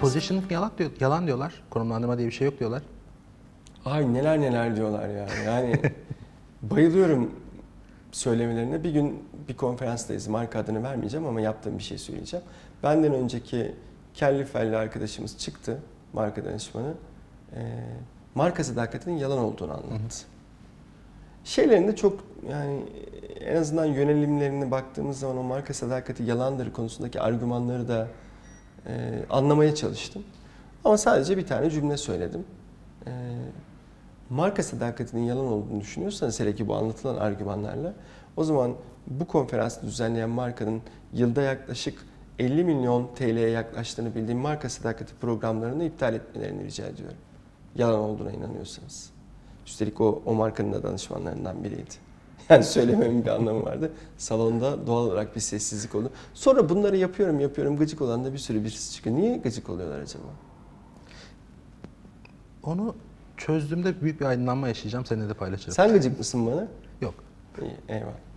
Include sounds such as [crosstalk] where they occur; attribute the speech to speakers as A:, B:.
A: Positioning yalan, diyor, yalan diyorlar. Konumlandırma diye bir şey yok diyorlar.
B: Ay neler neler diyorlar ya. Yani [laughs] bayılıyorum söylemelerine. Bir gün bir konferanstayız. Marka adını vermeyeceğim ama yaptığım bir şey söyleyeceğim. Benden önceki kelli felli arkadaşımız çıktı. Marka danışmanı. Ee, marka sadakatinin yalan olduğunu anlattı. Şeylerinde çok yani en azından yönelimlerine baktığımız zaman o marka sadakati yalandır konusundaki argümanları da e, anlamaya çalıştım. Ama sadece bir tane cümle söyledim. E, marka sadakatinin yalan olduğunu düşünüyorsanız hele ki bu anlatılan argümanlarla o zaman bu konferansı düzenleyen markanın yılda yaklaşık 50 milyon TL'ye yaklaştığını bildiğim marka sadakati programlarını iptal etmelerini rica ediyorum. Yalan olduğuna inanıyorsanız. Üstelik o, o markanın da danışmanlarından biriydi. Yani söylememin bir anlamı vardı. Salonda doğal olarak bir sessizlik oldu. Sonra bunları yapıyorum yapıyorum gıcık olan da bir sürü birisi çıkıyor. Niye gıcık oluyorlar acaba?
A: Onu çözdüğümde büyük bir aydınlanma yaşayacağım. Seninle de paylaşırım.
B: Sen gıcık mısın bana?
A: Yok.
B: İyi, eyvallah.